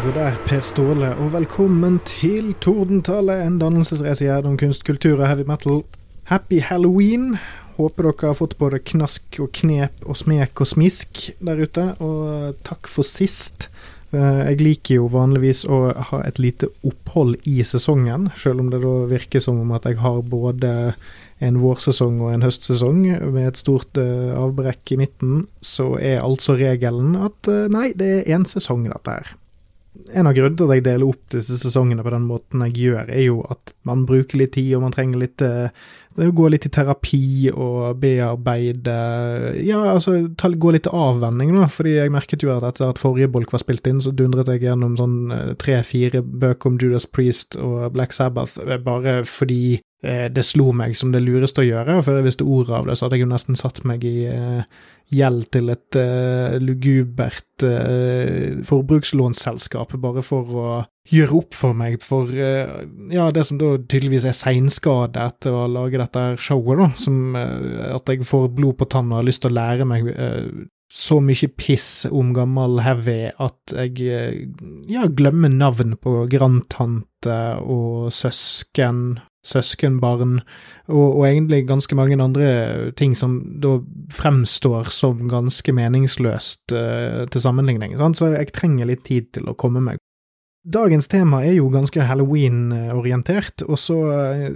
her og der Per Ståle, og velkommen til Tordentale, en dannelsesreise i om kunst, kultur og heavy metal. Happy halloween! Håper dere har fått både knask og knep og smek og smisk der ute, og takk for sist. Eh, Jeg liker jo vanligvis å ha et lite opphold i sesongen, selv om det da virker som om at jeg har både en vårsesong og en høstsesong med et stort eh, avbrekk i midten, så er altså regelen at eh, nei, det er én sesong, dette her. En av grunnene til at jeg deler opp disse sesongene på den måten jeg gjør, er jo at man bruker litt tid, og man trenger litt eh, å gå litt i terapi og bearbeide Ja, altså ta, gå litt avvenning, da. Fordi jeg merket jo at etter at forrige bolk var spilt inn, så dundret jeg gjennom sånn eh, tre-fire bøker om Judas Priest og Black Sabbath, eh, bare fordi det slo meg som det lureste å gjøre. og Før jeg visste ordet av det, så hadde jeg jo nesten satt meg i eh, gjeld til et eh, lugubert eh, forbrukslånsselskap, bare for å gjøre opp for meg for eh, ja, det som da tydeligvis er seinskade etter å lage dette showet, da. Som eh, at jeg får blod på tanna og har lyst til å lære meg eh, så mye piss om gammel heavy at jeg eh, ja, glemmer navn på grandtante og søsken, søskenbarn, og, og egentlig ganske mange andre ting som da fremstår som ganske meningsløst uh, til sammenligning. Sant? Så jeg trenger litt tid til å komme meg Dagens tema er jo ganske halloween-orientert, og så eh,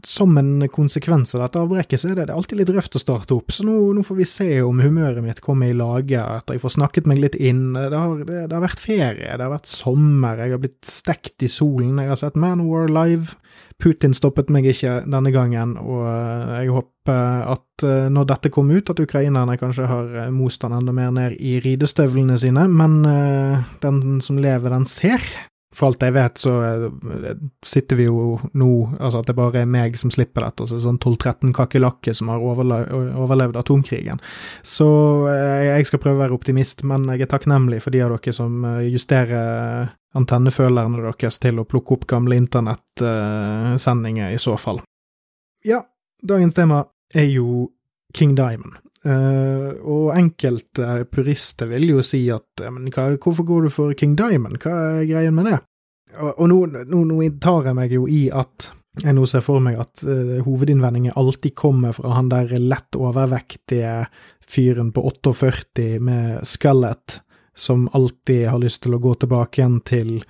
som en konsekvens av dette avbrekket, så er det, det er alltid litt røft å starte opp. Så nå, nå, får vi se om humøret mitt kommer i lage etter jeg får snakket meg litt inn. Det har, det, det har vært ferie, det har vært sommer, jeg har blitt stekt i solen, jeg har sett Manowar live. Putin stoppet meg ikke denne gangen, og eh, jeg håper at eh, når dette kommer ut, at ukrainerne kanskje har most han enda mer ned i ridestøvlene sine, men den som lever, den ser. For alt jeg vet, så sitter vi jo nå Altså at det bare er meg som slipper dette, altså sånn 12-13 kakerlakker som har overlevd atomkrigen. Så jeg skal prøve å være optimist, men jeg er takknemlig for de av dere som justerer antennefølerne deres til å plukke opp gamle internettsendinger, i så fall. Ja, dagens tema er jo King Diamond. Uh, og enkelte purister vil jo si at men hva, hvorfor går du for King Diamond, hva er greien med det? Og, og nå, nå, nå tar jeg meg jo i at jeg nå ser for meg at uh, hovedinnvendingen alltid kommer fra han der lett overvektige fyren på 48 med skullet, som alltid har lyst til å gå tilbake igjen til eh,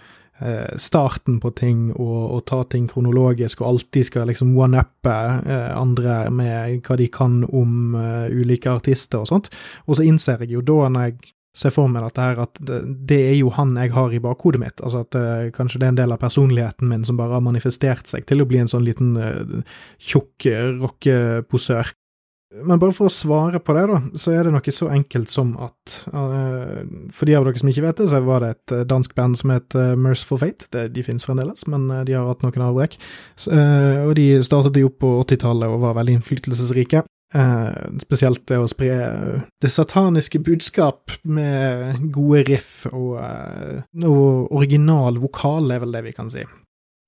starten på ting og, og, ta ting kronologisk, og alltid skal liksom one-uppe eh, andre med hva de kan om eh, ulike artister og sånt. Og så innser jeg jo da, når jeg ser for meg dette her, at det, det er jo han jeg har i bakhodet mitt. Altså at eh, kanskje det er en del av personligheten min som bare har manifestert seg til å bli en sånn liten uh, tjukk rockeposør. Men bare for å svare på det, da, så er det noe så enkelt som at uh, For de av dere som ikke vet det, så var det et dansk band som het uh, Merciful Fate. De finnes fremdeles, men de har hatt noen avbrekk. og de startet jo opp på 80-tallet og var veldig innflytelsesrike. spesielt det å spre det sataniske budskap med gode riff og, og original vokal, er vel det vi kan si.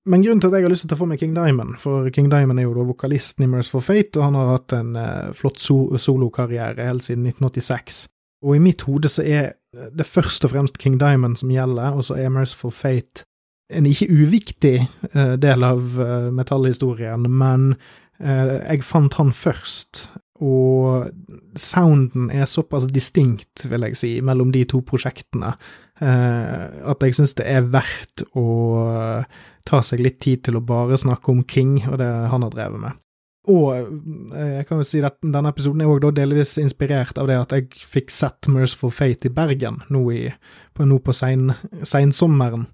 Men grunnen til at jeg har lyst til å ta for meg King Diamond, for King Diamond er jo da vokalisten i Merciful Fate, og han har hatt en eh, flott so solokarriere helt siden 1986. Og i mitt hode så er det først og fremst King Diamond som gjelder, og så er Merciful Fate en ikke uviktig eh, del av eh, metallhistorien, men jeg fant han først, og sounden er såpass distinkt, vil jeg si, mellom de to prosjektene, at jeg syns det er verdt å ta seg litt tid til å bare snakke om King og det han har drevet med. Og jeg kan jo si at denne episoden er også delvis inspirert av det at jeg fikk sett Merciful Fate i Bergen nå, i, på, nå på seinsommeren.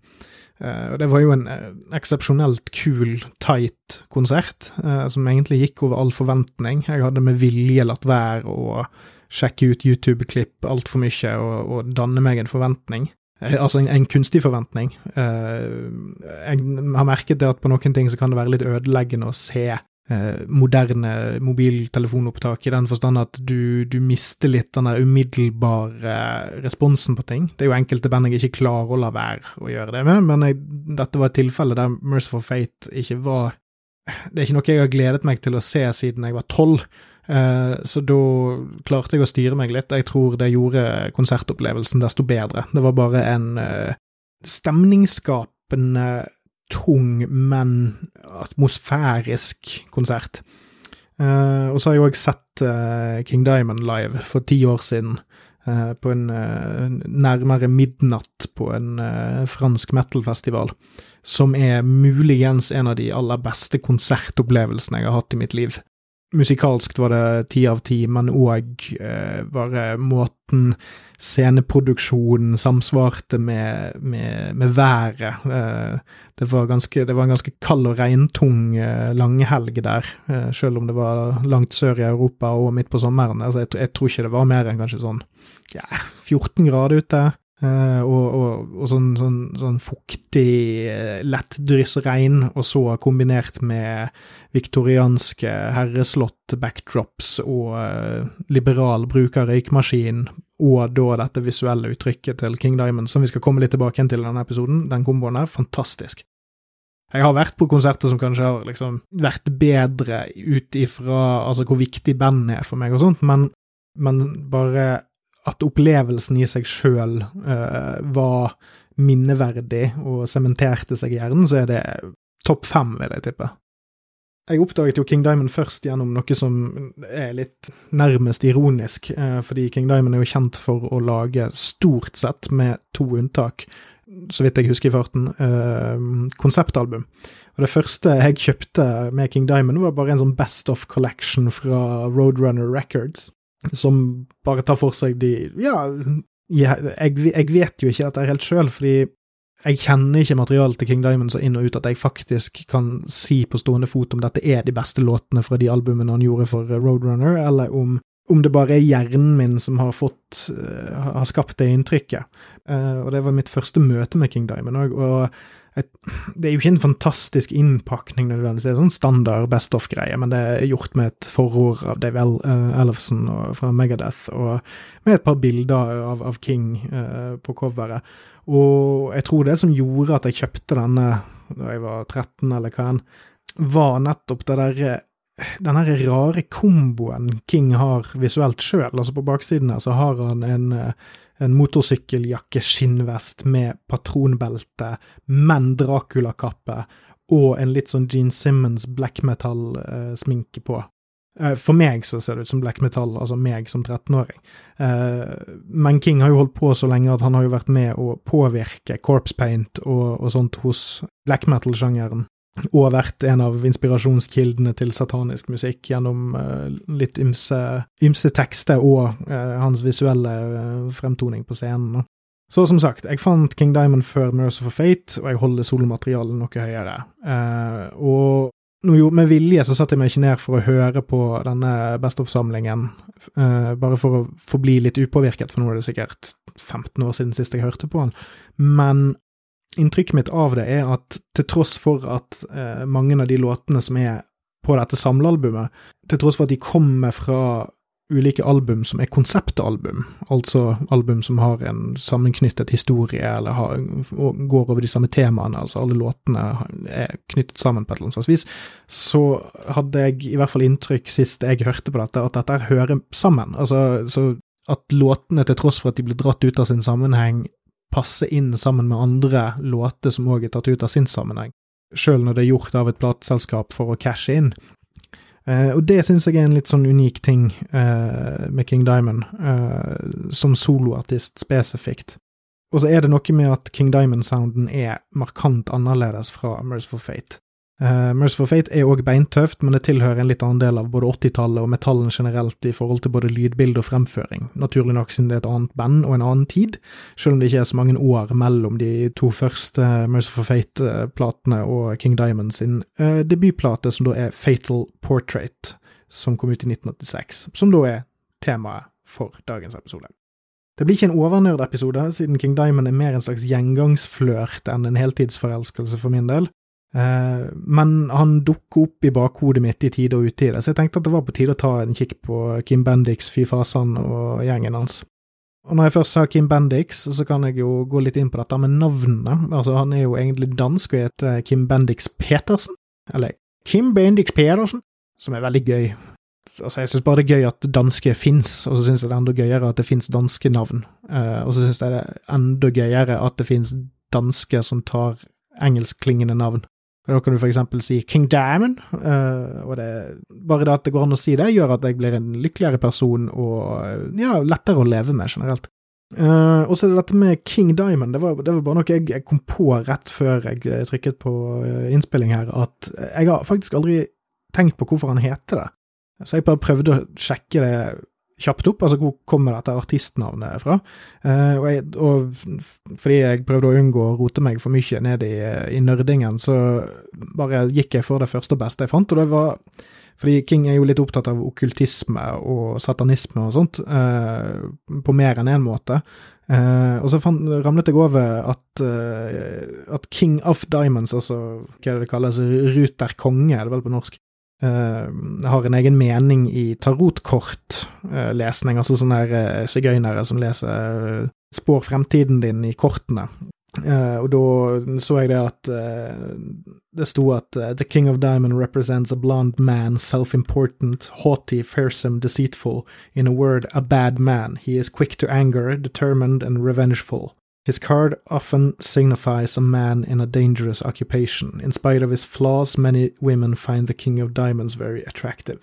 Uh, det var jo en uh, eksepsjonelt kul, tight konsert, uh, som egentlig gikk over all forventning. Jeg hadde med vilje latt være å sjekke ut YouTube-klipp altfor mye og, og danne meg en forventning. Altså en, en, kunstig forventning. Uh, jeg har merket det at på noen ting så kan det være litt ødeleggende å se uh, moderne mobiltelefonopptak, i den forstand at du, du mister litt den der umiddelbare responsen på ting. Det er jo enkelte band jeg ikke klarer å la være å gjøre det med, men jeg, dette var et tilfelle der Merciful Fate ikke var Det er ikke noe jeg har gledet meg til å se siden jeg var tolv. Eh, så da klarte jeg å styre meg litt. Jeg tror det gjorde konsertopplevelsen desto bedre. Det var bare en, eh, stemningsskapende, tung, men atmosfærisk konsert. Uh, og så har jeg òg sett King Diamond live for ti år siden. På en nærmere midnatt på en fransk metal-festival. Som er muligens en av de aller beste konsertopplevelsene jeg har hatt i mitt liv musikalsk var det ti av ti, men òg eh, bare måten sceneproduksjonen samsvarte med, med, med været. Eh, det, var ganske, det, var en ganske kald og regntung eh, langhelg der, eh, selv om det var langt sør i Europa og midt på sommeren. Altså, jeg, jeg tror ikke det var mer enn kanskje sånn ja, 14 grader ute. Uh, og, og, og sånn, sånn, sånn, fuktig, uh, lett dryss regn, og så kombinert med viktorianske herreslott, backdrops og uh, liberal bruk av røykmaskin, og da dette visuelle uttrykket til King Diamond, som vi skal komme litt tilbake til i denne episoden, den komboen er fantastisk. Jeg har vært på konserter som kanskje har liksom vært bedre ut ifra altså hvor viktig bandet er for meg og sånt, men, men bare at opplevelsen i seg sjøl uh, var minneverdig og sementerte seg i hjernen, så er det topp fem, vil jeg tippe. Jeg oppdaget jo King Diamond først gjennom noe som er litt nærmest ironisk, uh, fordi King Diamond er jo kjent for å lage, stort sett med to unntak, så vidt jeg husker i farten, uh, konseptalbum. Og det første jeg kjøpte med King Diamond, var bare en sånn Best of Collection fra Roadrunner Records som bare tar for seg de Ja, jeg, jeg vet jo ikke dette helt sjøl, fordi jeg kjenner ikke materialet til King Diamond så inn og ut at jeg faktisk kan si på stående fot om dette er de beste låtene fra de albumene han gjorde for Roadrunner, eller om, om det bare er hjernen min som har fått uh, har skapt det inntrykket. Uh, og det var mitt første møte med King Diamond òg, og et, det er jo ikke en fantastisk innpakning nødvendigvis, det er sånn standard Best Off-greie, men det er gjort med et forord av Dave El uh, Ellefson fra Megadeth, og med et par bilder av, av King uh, på coveret. Og jeg tror det som gjorde at jeg kjøpte denne da jeg var 13, eller hva enn, var nettopp det derre den her rare komboen King har visuelt sjøl. Altså på baksiden her så har han en, en motorsykkeljakke, skinnvest med patronbelte, men Dracula-kappe og en litt sånn Gene Simmons black metal-sminke på. Eh, for meg så ser det ut som black metal, altså meg som 13-åring. Eh, men King har jo holdt på så lenge at han har jo vært med å påvirke corpse paint og, og sånt hos black metal-sjangeren og vært en av inspirasjonskildene til satanisk musikk gjennom uh, litt ymse, ymse, tekster og uh, hans visuelle uh, fremtoning på scenen. Så som sagt, jeg fant King Diamond før Merciful Fate, og jeg holder solomaterialet noe høyere. og jo, med vilje så satte jeg meg ikke ned for å høre på denne Best of-samlingen, bare for å forbli litt upåvirket, for nå er det sikkert 15 år siden sist jeg hørte på han. Men inntrykket mitt av det er at til tross for at eh, mange av de låtene som er på dette samlealbumet, til tross for at de kommer fra ulike album som er konseptalbum, altså album som har en sammenknyttet historie eller har, går over de samme temaene, altså alle låtene er knyttet sammen på et eller annet slags vis, så hadde jeg i hvert fall inntrykk sist jeg hørte på dette, at dette hører sammen. Altså, så at låtene, til tross for at de blir dratt ut av sin sammenheng, passe inn sammen med andre låter som òg er tatt ut av sin sammenheng, sjøl når det er gjort av et plateselskap for å cashe inn. Uh, og det syns jeg er en litt sånn unik ting uh, med King Diamond, uh, som soloartist spesifikt. Og så er det noe med at King Diamond-sounden er markant annerledes fra Merciful Fate. Uh, Merciful Fate er òg beintøft, men det tilhører en litt annen del av både 80-tallet og metallen generelt i forhold til både lydbilde og fremføring, naturlig nok siden det er et annet band og en annen tid, selv om det ikke er så mange år mellom de to første Merciful Fate-platene og King Diamond sin uh, debutplate, som da er Fatal Portrait, som kom ut i 1986, som da er temaet for dagens episode. Det blir ikke en overnerd-episode, siden King Diamond er mer en slags gjengangsflørt enn en heltidsforelskelse for min del. Uh, men han dukker opp i bakhodet mitt i tide og utide, så jeg tenkte at det var på tide å ta en kikk på Kim Bendix, Fy Fasan og gjengen hans. Og når jeg først sa Kim Bendix, så kan jeg jo gå litt inn på dette med navnene. Altså, han er jo egentlig dansk og heter Kim Bendix Petersen, eller Kim Bendix Pedersen, som er veldig gøy. Altså, jeg synes bare det er gøy at danske fins, og så synes jeg det er enda gøyere at det fins danske navn. Uh, og så synes jeg det er enda gøyere at det fins danske som tar engelskklingende navn. Da kan du for eksempel si King Diamond, uh, og det, bare det at det går an å si det, gjør at jeg blir en lykkeligere person og ja, lettere å leve med generelt. Uh, og så er det dette med King Diamond. Det var, det var bare noe jeg, jeg, kom på rett før jeg trykket på innspilling her, at jeg har faktisk aldri tenkt på hvorfor han heter det. Så jeg bare prøvde å sjekke det kjapt opp, altså hvor kommer dette artistnavnet fra? Eh, og, jeg, og, fordi jeg prøvde å unngå å rote meg for mye ned i, i nerdingen, så bare gikk jeg for det første og beste jeg fant, og det var fordi King er jo litt opptatt av okkultisme og satanisme og sånt, eh, på mer enn én en måte. Eh, og så fant, ramlet jeg over at, at, King of Diamonds, altså hva er det det kalles, Ruter konge, er det vel på norsk, har en egen mening i tarotkortlesning, uh, altså sånne uh, sigøynere som leser spår fremtiden din i kortene. og da så jeg det at det sto at The King of Diamond represents a blond man, self-important, haughty, fearsome, deceitful, in a word, a bad man. He is quick to anger, determined and revengeful. His card often signifies a man in a dangerous occupation. In spite of his flaws, many women find the King of Diamonds very attractive.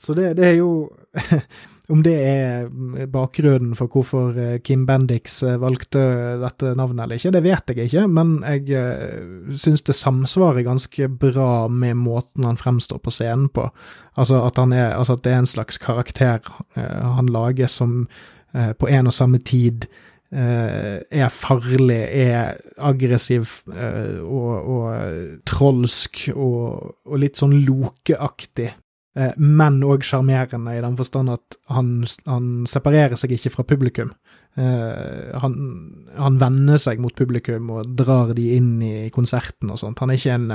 Så det, det er jo Om det er bakgrunnen for hvorfor eh, Kim Bendix eh, valgte dette navnet eller ikke, det vet jeg ikke, men jeg syns det samsvarer ganske bra med måten han fremstår på scenen på. Altså at, er, altså at det er en slags karakter han lager som på en og samme tid Eh, er farlig, er aggressiv eh, og, og trolsk og, og, litt sånn lokeaktig. Eh, men òg sjarmerende, i den forstand at han, han, separerer seg ikke fra publikum. han, han vender seg mot publikum og drar de inn i konserten og sånt. Han er ikke en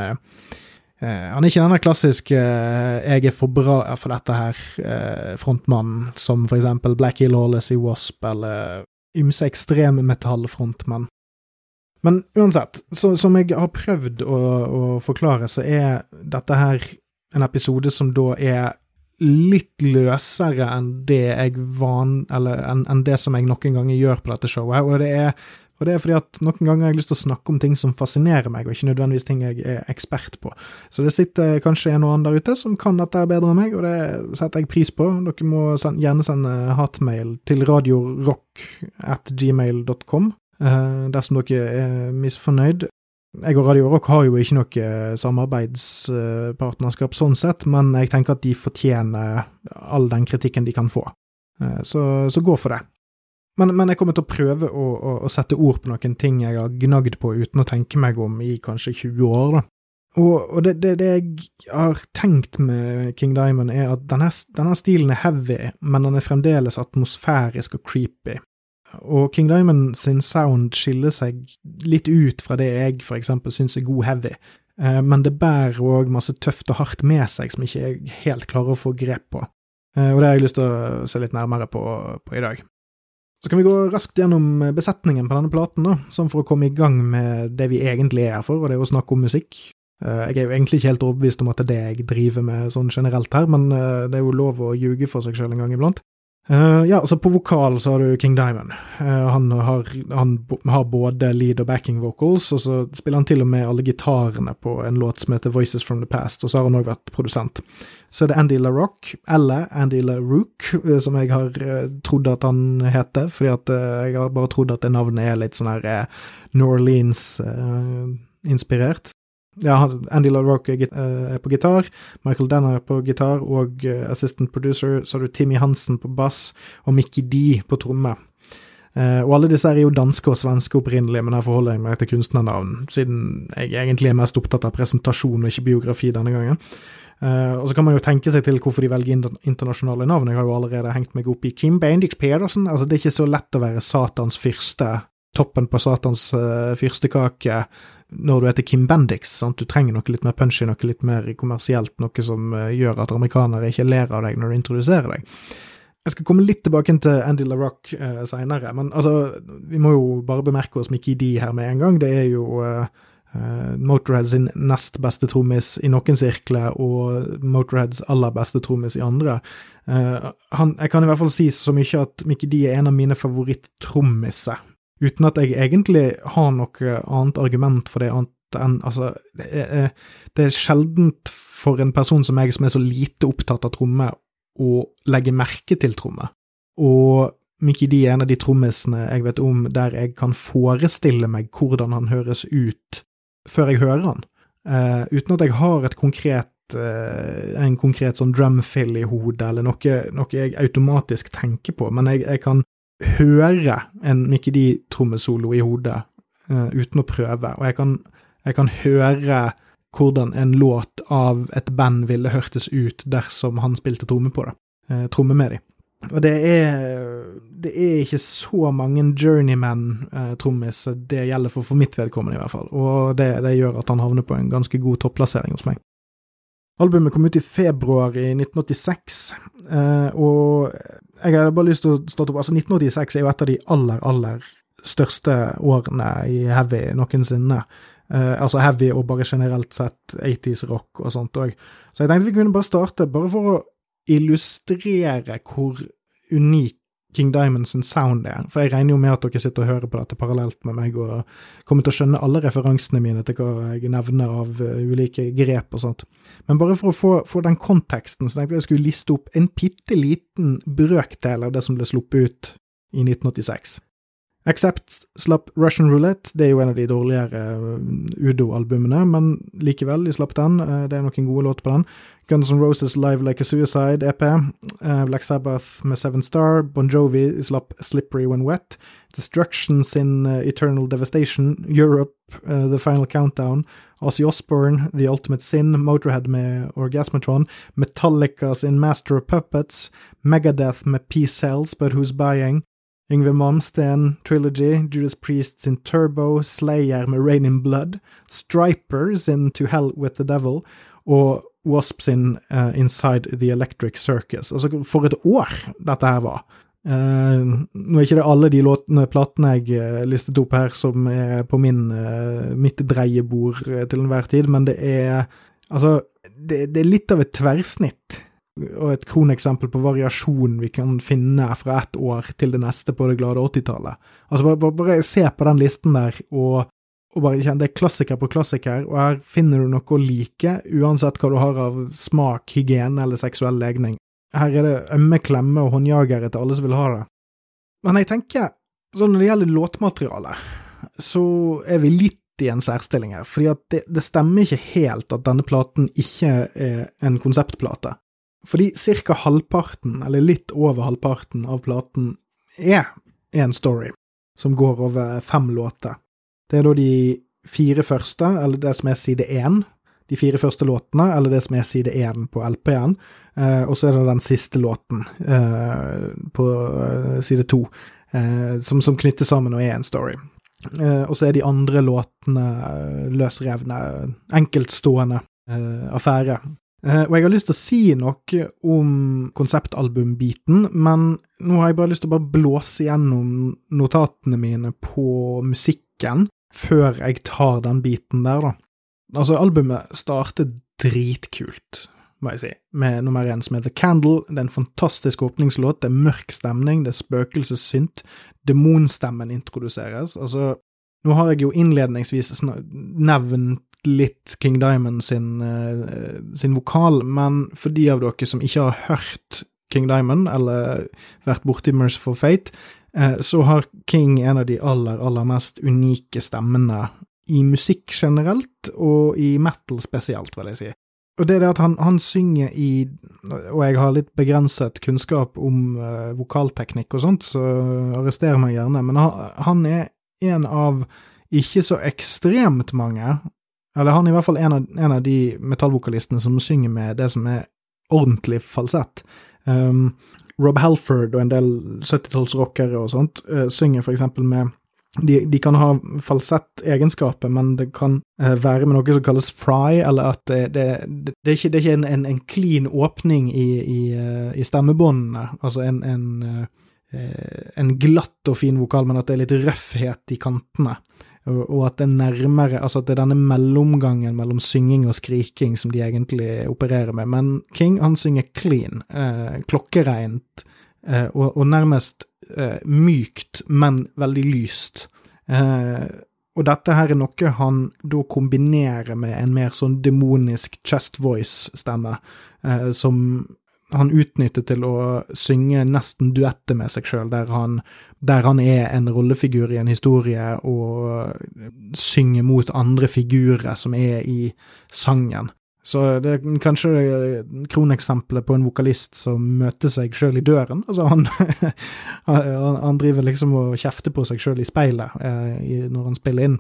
han er ikke denne klassiske 'jeg er for bra for dette her', uh, frontmannen, som for eksempel Blackie Lawless i Wasp, eller ymse ekstremmetallfrontmenn. Men uansett, så, som jeg har prøvd å, å, forklare, så er dette her en episode som da er litt løsere enn det jeg van... Eller enn en det som jeg noen ganger gjør på dette showet. Og det er og det er fordi at noen ganger har jeg lyst til å snakke om ting som fascinerer meg, og ikke nødvendigvis ting jeg er ekspert på. Så det sitter kanskje en og annen der ute som kan dette bedre enn meg, og det setter jeg pris på. Dere må send, gjerne sende hatmail til radiorock at gmail.com eh, dersom dere er misfornøyd. Jeg og Radio Rock har jo ikke noe samarbeidspartnerskap sånn sett, men jeg tenker at de fortjener all den kritikken de kan få. Eh, så, så gå for det. Men, men, jeg kommer til å prøve å, å, å, sette ord på noen ting jeg har gnagd på uten å tenke meg om i kanskje 20 år, da. Og, og det, det, det, jeg har tenkt med King Diamond, er at denne, denne, stilen er heavy, men den er fremdeles atmosfærisk og creepy. Og King Diamond sin sound skiller seg litt ut fra det jeg for eksempel syns er god heavy, eh, men det bærer òg masse tøft og hardt med seg som ikke jeg helt klarer å få grep på. Eh, og det har jeg lyst til å se litt nærmere på, på i dag. Så kan vi gå raskt gjennom besetningen på denne platen, da, sånn for å komme i gang med det vi egentlig er her for, og det er å snakke om musikk. Eh, jeg er jo egentlig ikke helt overbevist om at det er det jeg driver med sånn generelt her, men eh, det er jo lov å ljuge for seg sjøl en gang iblant. Uh, ja, altså På vokal så har du King Diamond. Uh, han, har, han, har, både lead og backing vocals, og så spiller han til og med alle gitarene på en låt som heter Voices from the Past, og så har han òg vært produsent. Så er det Andy LaRock, eller Andy LaRook, uh, som jeg har trodd at han heter, fordi at jeg har bare trodd at det navnet er litt sånn her New Orleans-inspirert. Ja, Andy LaRock er, eh, er, på gitar, Michael Danner er på gitar, og uh, assistant producer så har du Timmy Hansen på bass og Mickey D på tromme. Uh, og alle disse er jo danske og svenske opprinnelig, men her forholder jeg meg til kunstnernavn, siden jeg egentlig er mest opptatt av presentasjon og ikke biografi denne gangen. Uh, og så kan man jo tenke seg til hvorfor de velger internasjonale navn. Jeg har jo allerede hengt meg opp i Kim Bendix Pedersen. Altså, det er ikke så lett å være Satans fyrste, toppen på Satans uh, fyrstekake når du heter Kim Bendix. Sant? Du trenger noe litt mer punchy, noe litt mer kommersielt, noe som uh, gjør at amerikanere ikke ler av deg når du introduserer deg. Jeg skal komme litt tilbake til Andy LaRock uh, seinere, men altså, vi må jo bare bemerke oss Mickey D her med en gang. Det er jo uh, uh, Motorhead sin nest beste trommis i noen sirkler, og Motorheads aller beste trommis i andre. Uh, han, jeg kan i hvert fall si så mye at Mickey D er en av mine favoritt-trommiser uten at jeg egentlig har noe annet argument for det annet enn Altså, det er, det er sjeldent for en person som meg, som er så lite opptatt av trommer, å legge merke til trommer. Og Mickey D er en av de trommisene jeg vet om der jeg kan forestille meg hvordan han høres ut før jeg hører han, uh, uten at jeg har et konkret uh, en konkret sånn drumfill i hodet, eller noe, noe, jeg automatisk tenker på, men jeg, jeg kan høre en Mickey D-trommesolo i hodet uh, uten å prøve, og jeg kan, jeg kan høre hvordan en låt av et band ville hørtes ut dersom han spilte tromme på det, tromme med dem. Og det er, det er ikke så mange journeyman-trommiser eh, det gjelder for, for mitt vedkommende, i hvert fall. Og det, det, gjør at han havner på en ganske god topplassering hos meg. Albumet kom ut i februar i 1986, eh, og jeg hadde bare lyst til å starte opp Altså, 1986 er jo et av de aller, aller største årene i heavy noensinne. Uh, altså heavy og bare generelt sett 80s rock og sånt òg. Så jeg tenkte vi kunne bare starte, bare for å illustrere hvor unik King Diamonds sound er. For jeg regner jo med at dere sitter og hører på dette parallelt med meg, og kommer til å skjønne alle referansene mine til hva jeg nevner av uh, ulike grep og sånt. Men bare for å få, få den konteksten, så tenkte jeg jeg skulle liste opp en bitte liten brøkdel av det som ble sluppet ut i 1986. Accept slapp Russian Roulette. Det er jo en av de dårligere uh, Udo-albumene, men likevel, de slapp den. Uh, det er noen gode låter på den. Guns N' Roses Live Like a Suicide, EP. Uh, Black Sabbath med Seven Star. Bon Jovi slapp Slippery When Wet. Destruction sin Eternal Devastation. Europe, The Final Countdown. Ozzy Osbourne, The Ultimate Sin. Motorhead med Orgasmatron. Metallica sin Master of Puppets. Megadeth med Peace Cells, But Who's Buying. Yngve Malmsten Trilogy, Judas Priest sin Turbo, Slayer med Rain in Blood, Striper sin To Hell With The Devil og Wasp sin uh, Inside The Electric Circus. Altså, for et år dette her var. Uh, nå er ikke det alle de låtene, platene jeg uh, listet opp her som er på min, mitt dreiebord til enhver tid, men det er Altså, det, det er litt av et tverrsnitt og et kroneksempel på variasjon vi kan finne fra ett år til det neste på det glade 80-tallet. Altså, bare, bare, bare, se på den listen der, og, og bare kjenne det er klassiker på klassiker, og her finner du noe å like, uansett hva du har av smak, hygiene eller seksuell legning. Her er det ømme klemmer og håndjagere til alle som vil ha det. Men jeg tenker, sånn når det gjelder låtmateriale, så er vi litt i en særstilling her, fordi at det, det stemmer ikke helt at denne platen ikke er en konseptplate. Fordi ca. halvparten, eller litt over halvparten, av platen er en story som går over fem låter. Det er da de fire første, eller det som er side én, de fire første låtene, eller det som er side én på LP-en, eh, og så er det den siste låten eh, på eh, side to, som, som, knytter sammen og er en story. Og så er de andre låtene løsrevne, enkeltstående affære og jeg har lyst til å si noe om konseptalbumbiten, men nå har jeg bare lyst til å bare blåse gjennom notatene mine på musikken før jeg tar den biten der, da. Altså, albumet starter dritkult, må jeg si, med nummer én som heter Candle. Det er en fantastisk åpningslåt, det er mørk stemning, det er spøkelsessynt, demonstemmen introduseres. Altså, nå har jeg jo innledningsvis nevnt litt King Diamond sin, uh, sin, vokal, men for de av dere som ikke har hørt King Diamond, eller vært borti Merciful Fate, uh, så har King en av de aller, aller mest unike stemmene i musikk generelt, og i metal spesielt, vil jeg si. Og det er det at han, han synger i Og jeg har litt begrenset kunnskap om uh, vokalteknikk og sånt, så arrester meg gjerne, men han, han er en av ikke så ekstremt mange eller han er i hvert fall en av, en av de metallvokalistene som synger med det som er ordentlig falsett. Um, Rob Halford og en del 70-tallsrockere og sånt uh, synger for eksempel med de, de, kan ha falsett-egenskaper, men det kan uh, være med noe som kalles fry, eller at det, det, det, er ikke, er ikke en, en, en clean åpning i, i, uh, i stemmebåndene, altså en, en, en, glatt og fin vokal, men at det er litt røffhet i kantene og at det er nærmere Altså at det er denne mellomgangen mellom synging og skriking som de egentlig opererer med. Men King, han synger clean, eh, klokkereint, eh, og, og, nærmest eh, mykt, men veldig lyst. Eh, og dette her er noe han da kombinerer med en mer sånn demonisk chest voice-stemme, eh, som han utnytter til å synge nesten duetter med seg sjøl, der, der, han er en rollefigur i en historie og synger mot andre figurer som er i sangen. Så det er kanskje kroneksempelet på en vokalist som møter seg sjøl i døren. Altså, han, han driver liksom og kjefter på seg sjøl i speilet eh, når han spiller inn.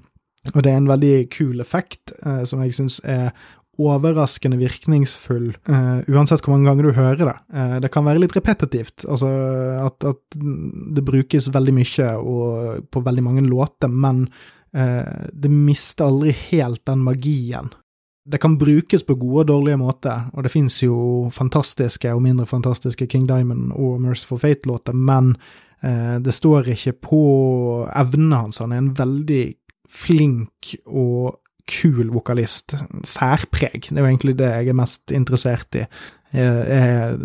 Og det er en veldig kul effekt, eh, som jeg syns er overraskende virkningsfull, uh, uansett hvor mange ganger du hører det. Uh, det kan være litt repetitivt, altså at, at, det brukes veldig mye og på veldig mange låter, men uh, det mister aldri helt den magien. Det kan brukes på gode og dårlige måter, og det fins jo fantastiske og mindre fantastiske King Diamond og Merciful Fate-låter, men det står ikke på evnene hans. Han er en veldig flink og kul vokalist. Særpreg. Det er jo egentlig det jeg er mest interessert i. Er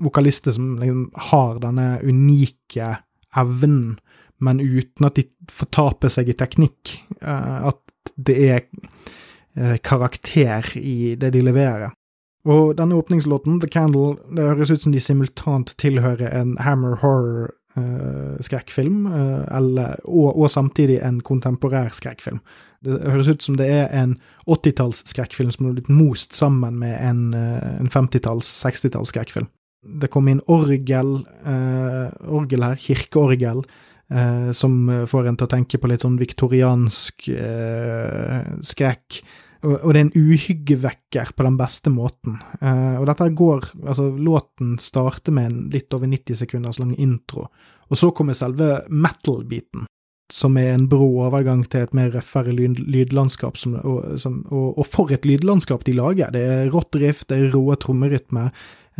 vokalister som liksom har denne unike evnen, men uten at de fortaper seg i teknikk. Eh, at det er eh, karakter i det de leverer. Og denne åpningslåten, The Candle, det høres ut som de simultant tilhører en Hammer Horror skrekkfilm, uh, eller, og, og, samtidig en kontemporær skrekkfilm. Det høres ut som det er en 80-talls skrekkfilm som har blitt most sammen med en, uh, en 50-talls, 60-talls skrekkfilm. Det kom inn orgel, orgel her, kirkeorgel, som får en til å tenke på litt sånn viktoriansk skrekk. Og, det er en uhyggevekker på den beste måten. Uh, og dette går Altså, låten starter med en litt over 90 sekunders lang intro, og så kommer selve metal-biten, som er en brå overgang til et mer røffere lyd, lydlandskap, som, og, som, og, og, for et lydlandskap de lager! Det er rått riff, det er rå trommerytme.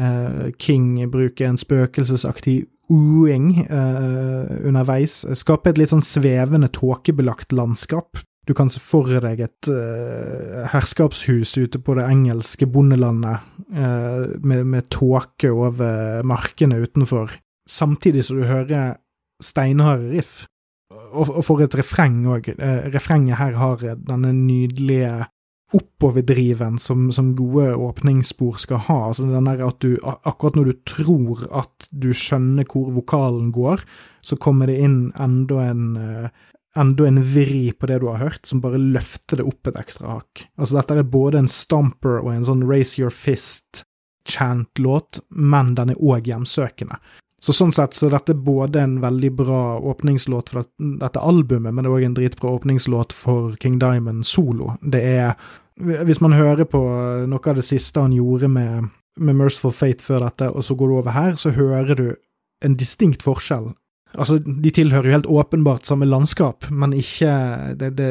Uh, King bruker en spøkelsesaktig ooing uh, underveis. Skaper et litt sånn svevende, tåkebelagt landskap du kan se for deg et uh, herskapshus ute på det engelske bondelandet uh, med, med tåke over markene utenfor, samtidig som du hører steinharde riff. Og, og for et refreng òg. Uh, eh, refrenget her har denne nydelige oppoverdriven som, som gode åpningsspor skal ha. Altså den der at du, akkurat når du tror at du skjønner hvor vokalen går, så kommer det inn enda en enda en vri på det du har hørt, som bare løfter det opp et ekstra hakk. Altså, dette er både en stomper og en sånn raise your fist-chant-låt, men den er òg hjemsøkende. Så sånn sett så dette er både en veldig bra åpningslåt for dette albumet, men det er òg en dritbra åpningslåt for King Diamond solo. Det er Hvis man hører på noe av det siste han gjorde med, med Merciful Fate før dette, og så går du over her, så hører du en distinkt forskjell Altså, de tilhører jo helt åpenbart samme landskap, men ikke det, det,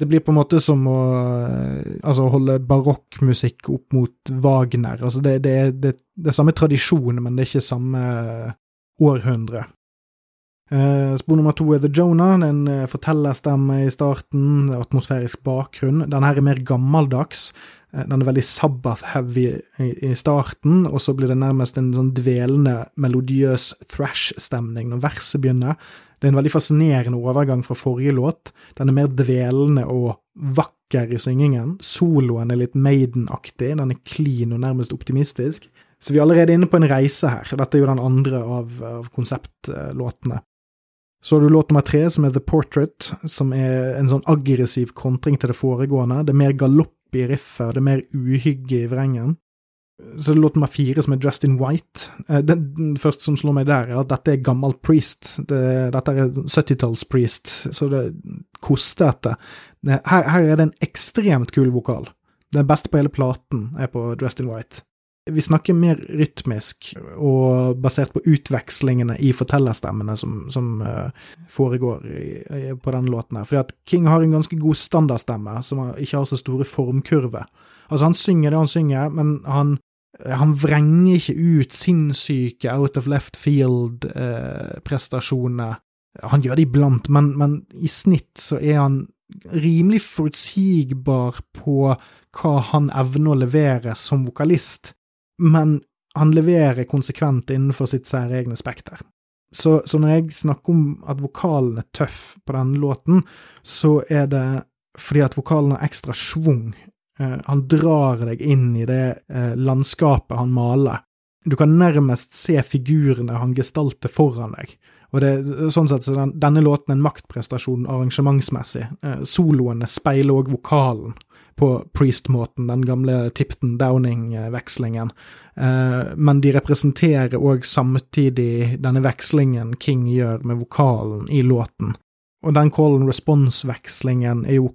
det blir på en måte som å altså, holde barokkmusikk opp mot Wagner. Altså, det, det, er samme tradisjon, men det er ikke samme århundre. Uh, spor nummer to er The Jonah. En uh, fortellerstemme i starten, atmosfærisk bakgrunn. Den her er mer gammeldags. Uh, den er veldig Sabbath-heavy i, starten, og så blir det nærmest en sånn dvelende, melodiøs thrash-stemning når verset begynner. Det er en veldig fascinerende overgang fra forrige låt. Den er mer dvelende og vakker i syngingen. Soloen er litt Maiden-aktig, den er clean og nærmest optimistisk. Så vi er allerede inne på en reise her. Dette er jo den andre av, av konseptlåtene. Så har du låt nummer tre, som er The Portrait, som er en sånn aggressiv kontring til det foregående. Det er mer galopp i riffet, det er mer uhygge i vrengen. Så er det låt nummer fire, som er Justin White. Den det, første som slår meg der, er at dette er gammel priest. Det, dette er 70-talls-priest, så det koster etter. Her, her er det en ekstremt kul vokal. Den beste på hele platen er på Justin White. Vi snakker mer rytmisk og basert på utvekslingene i fortellerstemmene som, som uh, foregår i, på denne låten. her. Fordi at King har en ganske god standardstemme som ikke har så store formkurver. Altså, han synger det han synger, men han, han vrenger ikke ut sinnssyke out of left field-prestasjoner. Eh, han gjør det iblant, men, men i snitt så er han rimelig forutsigbar på hva han evner å levere som vokalist men han leverer konsekvent innenfor sitt særegne spekter. Så, så, når jeg snakker om at vokalen er tøff på denne låten, så er det fordi at vokalen har ekstra schwung. Eh, han drar deg inn i det eh, landskapet han maler. Du kan nærmest se figurene han gestalter foran deg. Og det, sånn sett så den, Denne låten er en maktprestasjon arrangementsmessig. Eh, soloene speiler òg vokalen på Priest-måten, den gamle Tipton Downing-vekslingen. Eh, men de representerer òg samtidig denne vekslingen King gjør med vokalen i låten. Og den call and response-vekslingen er jo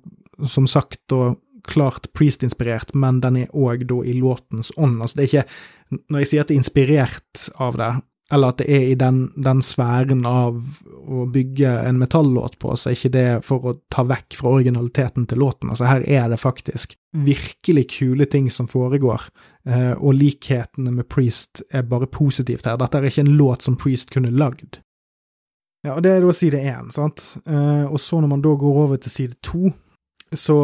som sagt da klart Priest-inspirert, men den er òg da i låtens ånd. Altså det er ikke Når jeg sier at det er inspirert av det, eller at det er i den, den sfæren av å bygge en metallåt på, så er ikke det for å ta vekk fra originaliteten til låten. Altså her er det faktisk virkelig kule ting som foregår, eh, og likhetene med Priest er bare positivt her. Dette er ikke en låt som Priest kunne lagd. Ja, og det er da side én, sant. Eh, og så når man da går over til side to, så,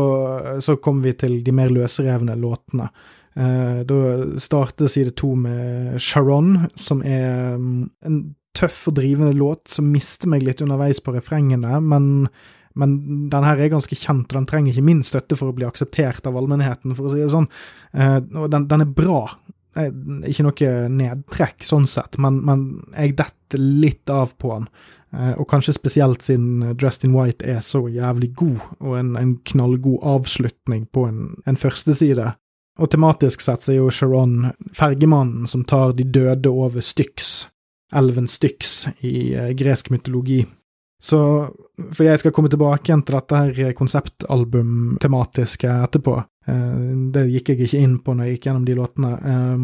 så kommer vi til de mer løsrevne låtene. Eh, da starter side to med Sharon, som er mm, en tøff og drivende låt som mister meg litt underveis på refrengene, men, men den her er ganske kjent, og den trenger ikke min støtte for å bli akseptert av allmennheten, for å si det sånn. Eh, og den, den er bra. Eh, ikke noe nedtrekk sånn sett, men, men jeg detter litt av på den. Og kanskje spesielt siden Dressed in White er så jævlig god, og en, en knallgod avslutning på en, en førsteside. Og tematisk sett så er jo Sharon fergemannen som tar de døde over Styx, elven Styx, i eh, gresk mytologi. Så For jeg skal komme tilbake igjen til dette her konseptalbum-tematiske etterpå. Eh, det gikk jeg ikke inn på når jeg gikk gjennom de låtene. Um,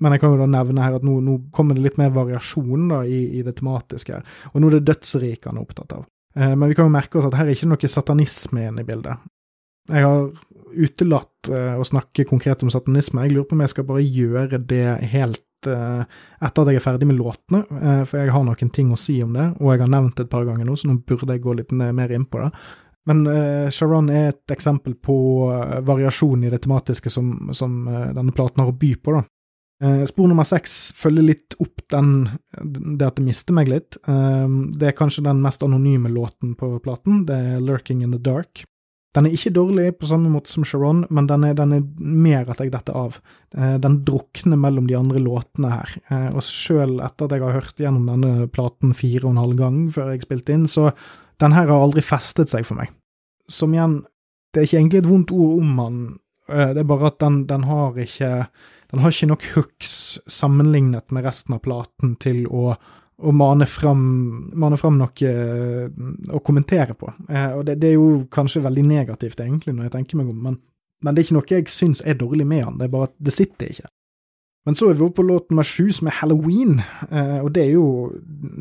men jeg kan jo da nevne her at nå, nå kommer det litt mer variasjon da i, i det tematiske. her. Og nå er det dødsriket han er opptatt av. Men vi kan jo merke oss at her er ikke noe satanisme inne i bildet. Jeg har utelatt uh, å snakke konkret om satanisme. Jeg lurer på om jeg skal bare gjøre det helt uh, etter at jeg er ferdig med låtene, uh, for jeg har noen ting å si om det, og jeg har nevnt det et par ganger nå, så nå burde jeg gå litt mer inn på det. Men Sharon er et eksempel på variasjon i det tematiske som, som denne platen har å by på, da. Spor nummer seks følger litt opp den, det at det mister meg litt. Det er kanskje den mest anonyme låten på platen. Det er 'Lurking in the Dark'. Den er ikke dårlig på samme måte som Sharon, men den er, den er mer at jeg detter av. Eh, den drukner mellom de andre låtene her, eh, og sjøl etter at jeg har hørt gjennom denne platen fire og en halv gang før jeg spilte inn, så den her har aldri festet seg for meg. Som igjen, det er ikke egentlig et vondt ord om den, eh, det er bare at den, den har ikke den har ikke nok hooks sammenlignet med resten av platen til å å mane fram, mane fram noe eh, å kommentere på. Eh, og det, det, er jo kanskje veldig negativt, egentlig, når jeg tenker meg om, men, men det er ikke noe jeg syns er dårlig med han, det er bare at det sitter ikke. Men så er vi oppe på låt nummer sju, som er Halloween, eh, og det er jo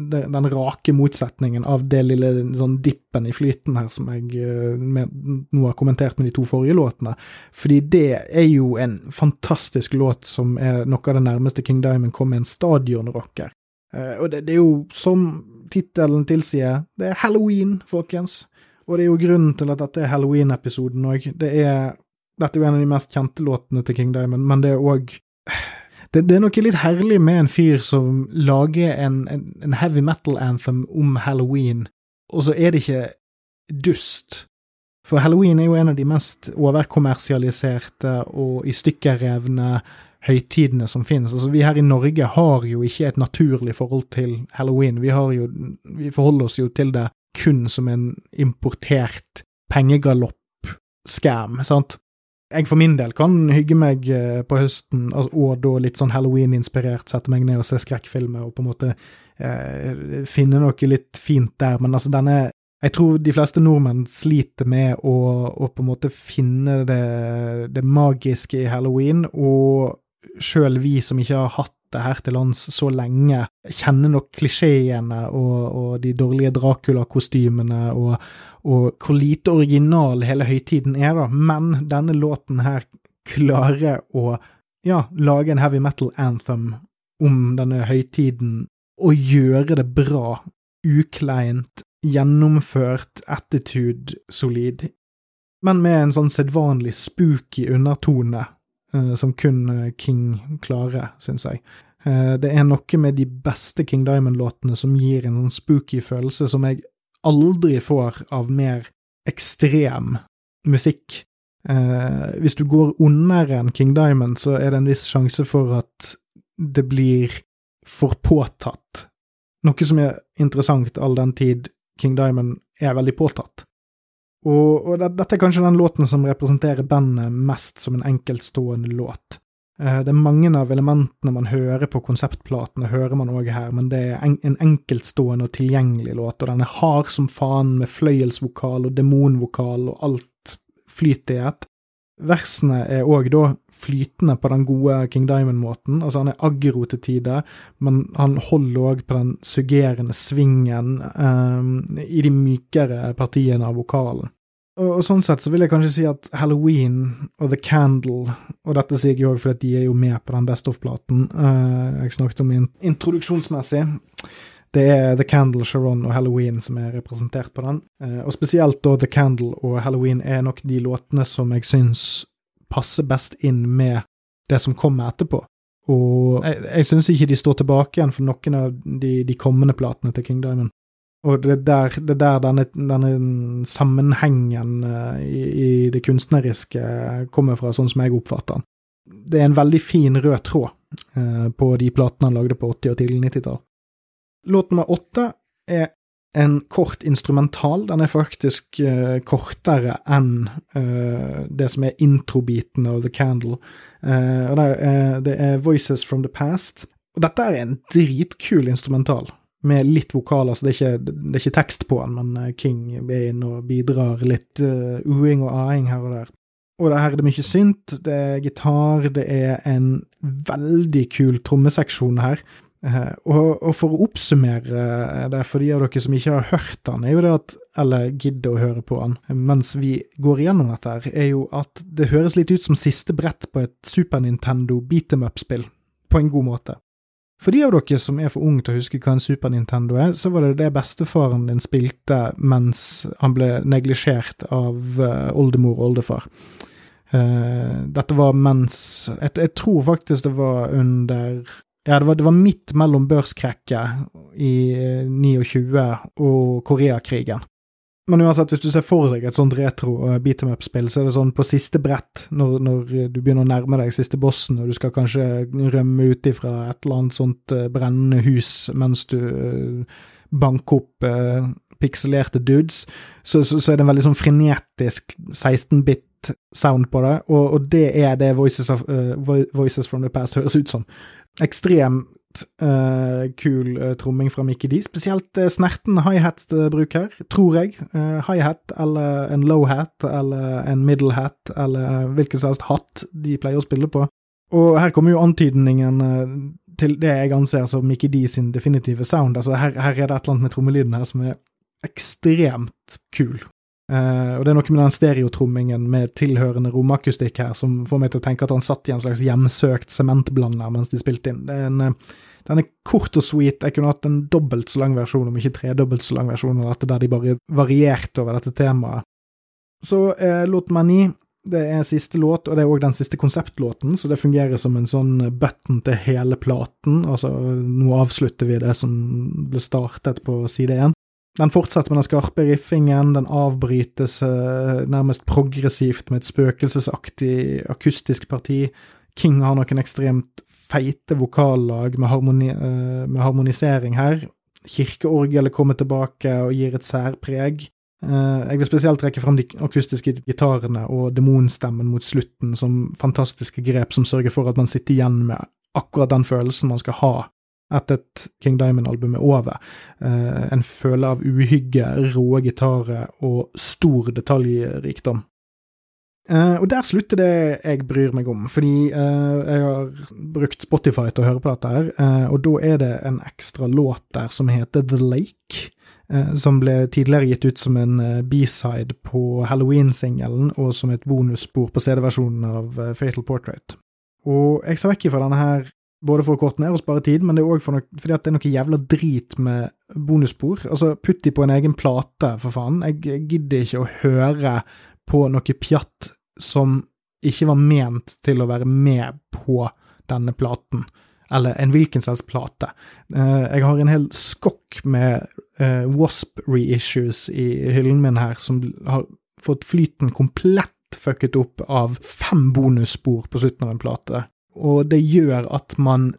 den rake motsetningen av det lille sånn dippen i flyten her som jeg med, nå har kommentert med de to forrige låtene. Fordi det er jo en fantastisk låt som er noe av det nærmeste King Diamond kom med en stadionrocker. Uh, og det, det, er jo, som tittelen tilsier, det er halloween, folkens. Og det er jo grunnen til at dette er halloween-episoden òg. Det er Dette er jo en av de mest kjente låtene til King Diamond, men det er òg det, det, er noe litt herlig med en fyr som lager en, en, en heavy metal-anthem om halloween, og så er det ikke dust. For halloween er jo en av de mest overkommersialiserte og i stykker revne høytidene som finnes. Altså, vi her i Norge har jo ikke et naturlig forhold til halloween. Vi, har jo, vi forholder oss jo til det kun som en importert pengegalopp-scam, sant? Jeg for min del kan hygge meg eh, på høsten, altså, og da litt sånn halloween-inspirert, sette meg ned og se skrekkfilmer og på en måte eh, finne noe litt fint der, men altså denne jeg tror de fleste nordmenn sliter med å, å på en måte finne det, det magiske i halloween, og sjøl vi som ikke har hatt det her til lands så lenge, kjenner nok klisjeene og, og de dårlige Dracula-kostymene og, og, hvor lite original hele høytiden er, da. Men denne låten her klarer å ja, lage en heavy metal anthem om denne høytiden og gjøre det bra, ukleint, gjennomført, attitude solid, men med en sånn sedvanlig spooky undertone som kun King klarer, syns jeg. det er noe med de beste King Diamond-låtene som gir en sånn spooky følelse som jeg aldri får av mer ekstrem musikk. hvis du går under en King Diamond, så er det en viss sjanse for at det blir for påtatt. Noe som er interessant all den tid King Diamond er veldig påtatt. Og, og det, dette er kanskje den låten som representerer bandet mest som en enkeltstående låt. Eh, det er mange av elementene man hører på konseptplatene, hører man òg her, men det er en, en, enkeltstående og tilgjengelig låt, og den er hard som faen med fløyelsvokal og demonvokal og alt flyter i ett. Versene er òg da flytende på den gode King Diamond-måten. Altså, han er aggro til tider, men han holder òg på den suggerende svingen um, i de mykere partiene av vokalen. Og, og, sånn sett så vil jeg kanskje si at Halloween og The Candle, og dette sier jeg òg fordi de er jo med på den Best of-platen uh, jeg snakket om introduksjonsmessig det er The Candle, Sharon og Halloween som er representert på den. Eh, og spesielt da The Candle og Halloween er nok de låtene som jeg syns passer best inn med det som kommer etterpå. Og jeg, jeg syns ikke de står tilbake igjen for noen av de, de kommende platene til King Diamond. Og det er der, det er der denne, denne, sammenhengen uh, i, i, det kunstneriske kommer fra, sånn som jeg oppfatter den. Det er en veldig fin rød tråd eh, på de platene han lagde på 80- og tidlig 90-tall. Låt nummer åtte er en kort instrumental. Den er faktisk uh, kortere enn uh, det som er introbiten av The Candle. Uh, det er, det er, Voices from the Past. Og dette er en dritkul instrumental, med litt vokaler, så det er ikke, det er ikke tekst på den, men King er inne og bidrar litt uing og aing her og der. Og det her er det mye synt, det er gitar, det er en veldig kul trommeseksjon her. Uh, og, og, for å oppsummere det for de av dere som ikke har hørt den, er jo det at, eller gidder å høre på den mens vi går igjennom dette, her, er jo at det høres litt ut som siste brett på et Super Nintendo beat em up-spill, på en god måte. For de av dere som er for unge til å huske hva en Super Nintendo er, så var det det bestefaren din spilte mens han ble neglisjert av uh, oldemor og oldefar. Uh, dette var mens jeg, jeg, tror faktisk det var under ja, det var, det var midt mellom børskrekket i 29 eh, og Koreakrigen. Men uansett, hvis du ser for deg et sånt retro uh, beat em up-spill, så er det sånn på siste brett, når, når, du begynner å nærme deg siste bossen, og du skal kanskje rømme ut ifra et eller annet sånt uh, brennende hus mens du uh, banker opp eh, pikselerte dudes, så, så, så, er det en veldig sånn frenetisk 16-bit sound på det, og, og, det er det Voices, of, Voices from the Past høres ut som ekstremt uh, kul uh, tromming fra Mickey D. Spesielt uh, snerten high-hat-bruk her, tror jeg. Uh, high-hat eller en low-hat eller en middle-hat eller hvilken som helst hatt de pleier å spille på. Og her kommer jo antydningen til det jeg anser som Mickey D sin definitive sound. Altså her, her er det et eller annet med trommelyden her som er ekstremt kul. Uh, og det er noe med den stereotrommingen med tilhørende romakustikk her som får meg til å tenke at han satt i en slags hjemsøkt sementblander mens de spilte inn. En, uh, den er kort og sweet. Jeg kunne hatt en dobbelt så lang versjon, om ikke tredobbelt så lang versjon av dette, der de bare varierte over dette temaet. Så uh, låt meg ni. Det er siste låt, og det er òg den siste konseptlåten, så det fungerer som en sånn button til hele platen. Altså, nå avslutter vi det som ble startet på side én. Den fortsetter med den skarpe riffingen, den avbrytes uh, nærmest progressivt med et spøkelsesaktig akustisk parti. King har noen ekstremt feite vokallag med, harmoni, uh, med harmonisering her. Kirkeorgelet kommer tilbake og gir et særpreg. Uh, jeg vil spesielt trekke frem de akustiske gitarene og demonstemmen mot slutten som fantastiske grep som sørger for at man sitter igjen med akkurat den følelsen man skal ha etter at King Diamond-album er over. Uh, en føle av uhygge, rå gitarer og stor detaljrikdom. Uh, og der slutter det jeg bryr meg om, fordi uh, jeg har brukt Spotify til å høre på dette her, og da er det en ekstra låt der som heter The Lake. som ble tidligere gitt ut som en B-side på Halloween-singelen, og som et bonusspor på CD-versjonen av Fatal Portrait. Og jeg ser vekk fra denne her både for å korte ned og spare tid, men det er òg for fordi at det er noe jævla drit med bonusspor. Altså, putt de på en egen plate, for faen. Jeg gidder ikke å høre på noe pjatt som ikke var ment til å være med på denne platen. Eller en hvilken som helst plate. Eh, jeg har en hel skokk med eh, Wasp reissues i hyllen min her, som har fått flyten komplett fucket opp av fem bonusspor på slutten av en plate. Og det gjør at man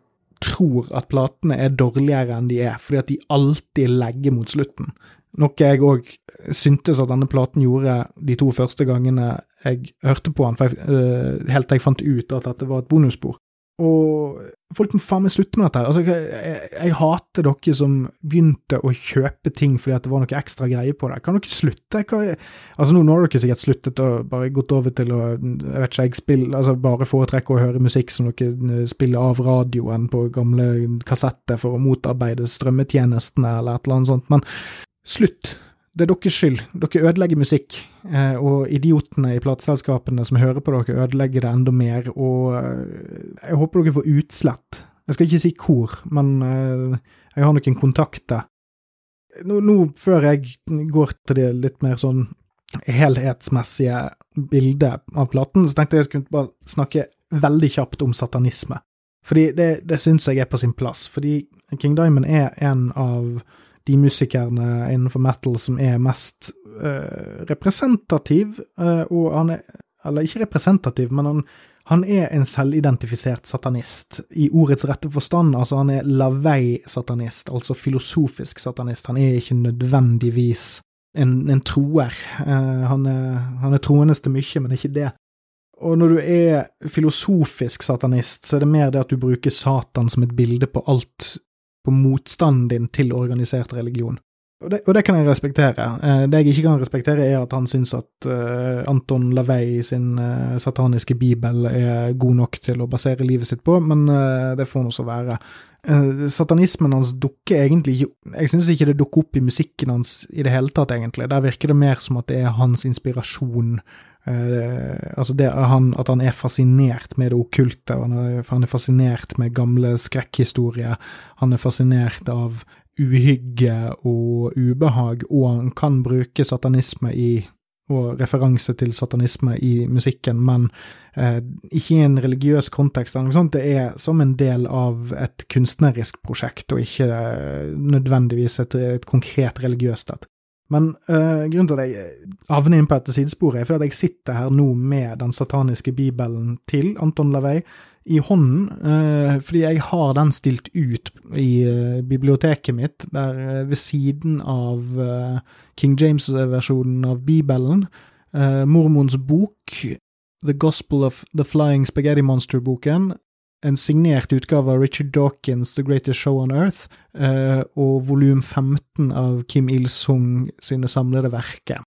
tror at platene er dårligere enn de er, fordi at de alltid legger mot slutten. Noe jeg òg syntes at denne platen gjorde de to første gangene jeg hørte på den, uh, helt til jeg fant ut at dette var et bonusspor. Og folk må faen meg slutte med dette. Altså, jeg, jeg, hater dere som begynte å kjøpe ting fordi at det var noe ekstra greie på det. Kan dere slutte? Hva, altså, nå, har dere sikkert sluttet og bare gått over til å jeg vet ikke, jeg spiller, altså, bare foretrekke å høre musikk som dere spiller av radioen på gamle kassetter for å motarbeide strømmetjenestene eller et eller annet sånt. Men slutt. Det er deres skyld. Dere ødelegger musikk, eh, og idiotene i plateselskapene som hører på dere, ødelegger det enda mer, og eh, jeg håper dere får utslett. Jeg skal ikke si hvor, men eh, jeg har noen kontakter. Nå, nå, før jeg går til det litt mer sånn helhetsmessige bildet av platen, så tenkte jeg jeg skulle bare snakke veldig kjapt om satanisme. Fordi det, det syns jeg er på sin plass. Fordi King Diamond er en av de musikerne innenfor metal som er mest uh, representativ, uh, og han er Eller ikke representativ, men han, han er en selvidentifisert satanist, i ordets rette forstand. Altså, han er lavei-satanist, altså filosofisk satanist. Han er ikke nødvendigvis en, en troer. Uh, han, er, han er troende til mye, men ikke det. Og når du er filosofisk satanist, så er det mer det at du bruker Satan som et bilde på alt på motstanden din til organisert religion. Og det, og det, kan jeg respektere. Eh, det jeg ikke kan respektere, er at han syns at uh, Anton Lavey sin uh, sataniske bibel er god nok til å basere livet sitt på, men det får nå så være. satanismen hans dukker egentlig ikke Jeg syns ikke det dukker opp i musikken hans i det hele tatt, egentlig. Der virker det mer som at det er hans inspirasjon Uh, altså det han, At han er fascinert med det okkulte, han, han er fascinert med gamle skrekkhistorier. Han er fascinert av uhygge og ubehag, og han kan bruke satanisme i og referanse til satanisme i musikken, men eh, ikke i en religiøs kontekst. eller noe sånt. Det er som en del av et kunstnerisk prosjekt, og ikke eh, nødvendigvis et, et konkret religiøst et. Men øh, grunnen til at jeg havner inn på dette sidesporet, er fordi at jeg sitter her nå med den sataniske bibelen til Anton Lavey i hånden, øh, fordi jeg har den stilt ut i øh, biblioteket mitt, der ved siden av King James-versjonen av bibelen, mormons bok, The Gospel of the Flying Spaghetti Monster-boken, en signert utgave av Richard Dawkins' The Greatest Show on Earth, eh, og volum 15 av Kim Il-sung sine samlede verker.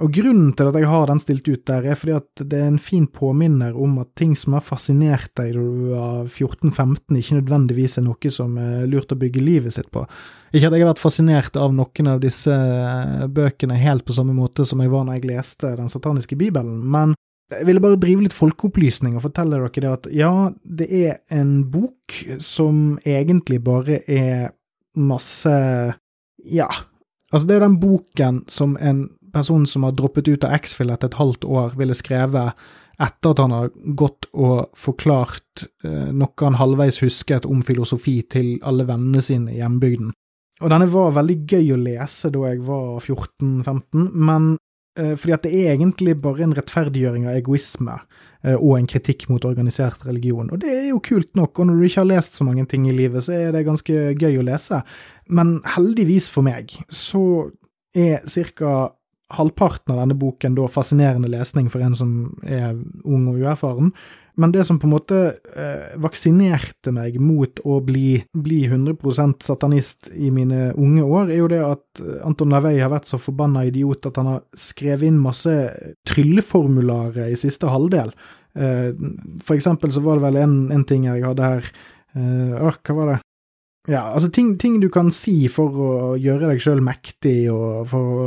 Og Grunnen til at jeg har den stilt ut der, er fordi at det er en fin påminner om at ting som har fascinert deg da du var 14-15, ikke nødvendigvis er noe som er lurt å bygge livet sitt på. Ikke at jeg har vært fascinert av noen av disse eh, bøkene helt på samme måte som jeg var når jeg leste Den sataniske bibelen, men jeg ville bare drive litt folkeopplysning og fortelle dere det at ja, det er en bok som egentlig bare er masse Ja. Altså, det er den boken som en person som har droppet ut av X-Fill etter et halvt år, ville skrevet etter at han har gått og forklart eh, noe han halvveis husket om filosofi til alle vennene sine i hjembygden. Og denne var veldig gøy å lese da jeg var 14-15, men fordi at det er egentlig bare en rettferdiggjøring av egoisme eh, og en kritikk mot organisert religion. Og det er jo kult nok, og når du ikke har lest så mange ting i livet, så er det ganske gøy å lese. Men heldigvis for meg så er ca. halvparten av denne boken da fascinerende lesning for en som er ung og uerfaren. Men det som på en måte eh, vaksinerte meg mot å bli, bli 100 satanist i mine unge år, er jo det at eh, Anton Lavei har vært så forbanna idiot at han har skrevet inn masse trylleformularer i siste halvdel. Eh, for eksempel så var det vel en, en ting jeg hadde her eh, Hva var det? Ja, altså ting, ting, du kan si for å gjøre deg sjøl mektig, og for å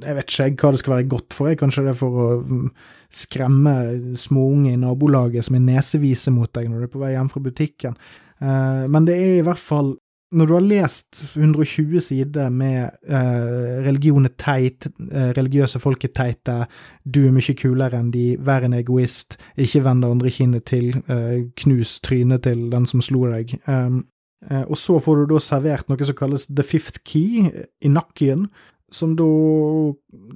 Jeg vet ikke hva det skal være godt for, jeg. Kanskje det er for å mm, skremme småunge i nabolaget som er nesevise mot deg når du er på vei hjem fra butikken. Uh, men det er i hvert fall når du har lest 120 sider med eh, religion er teit, eh, religiøse folk er teite, du er mye kulere enn de, vær en egoist, ikke vend det andre kinnet til, eh, knus trynet til den som slo deg. Um, eh, og så får du da servert noe som kalles the fifth key i nakken, som da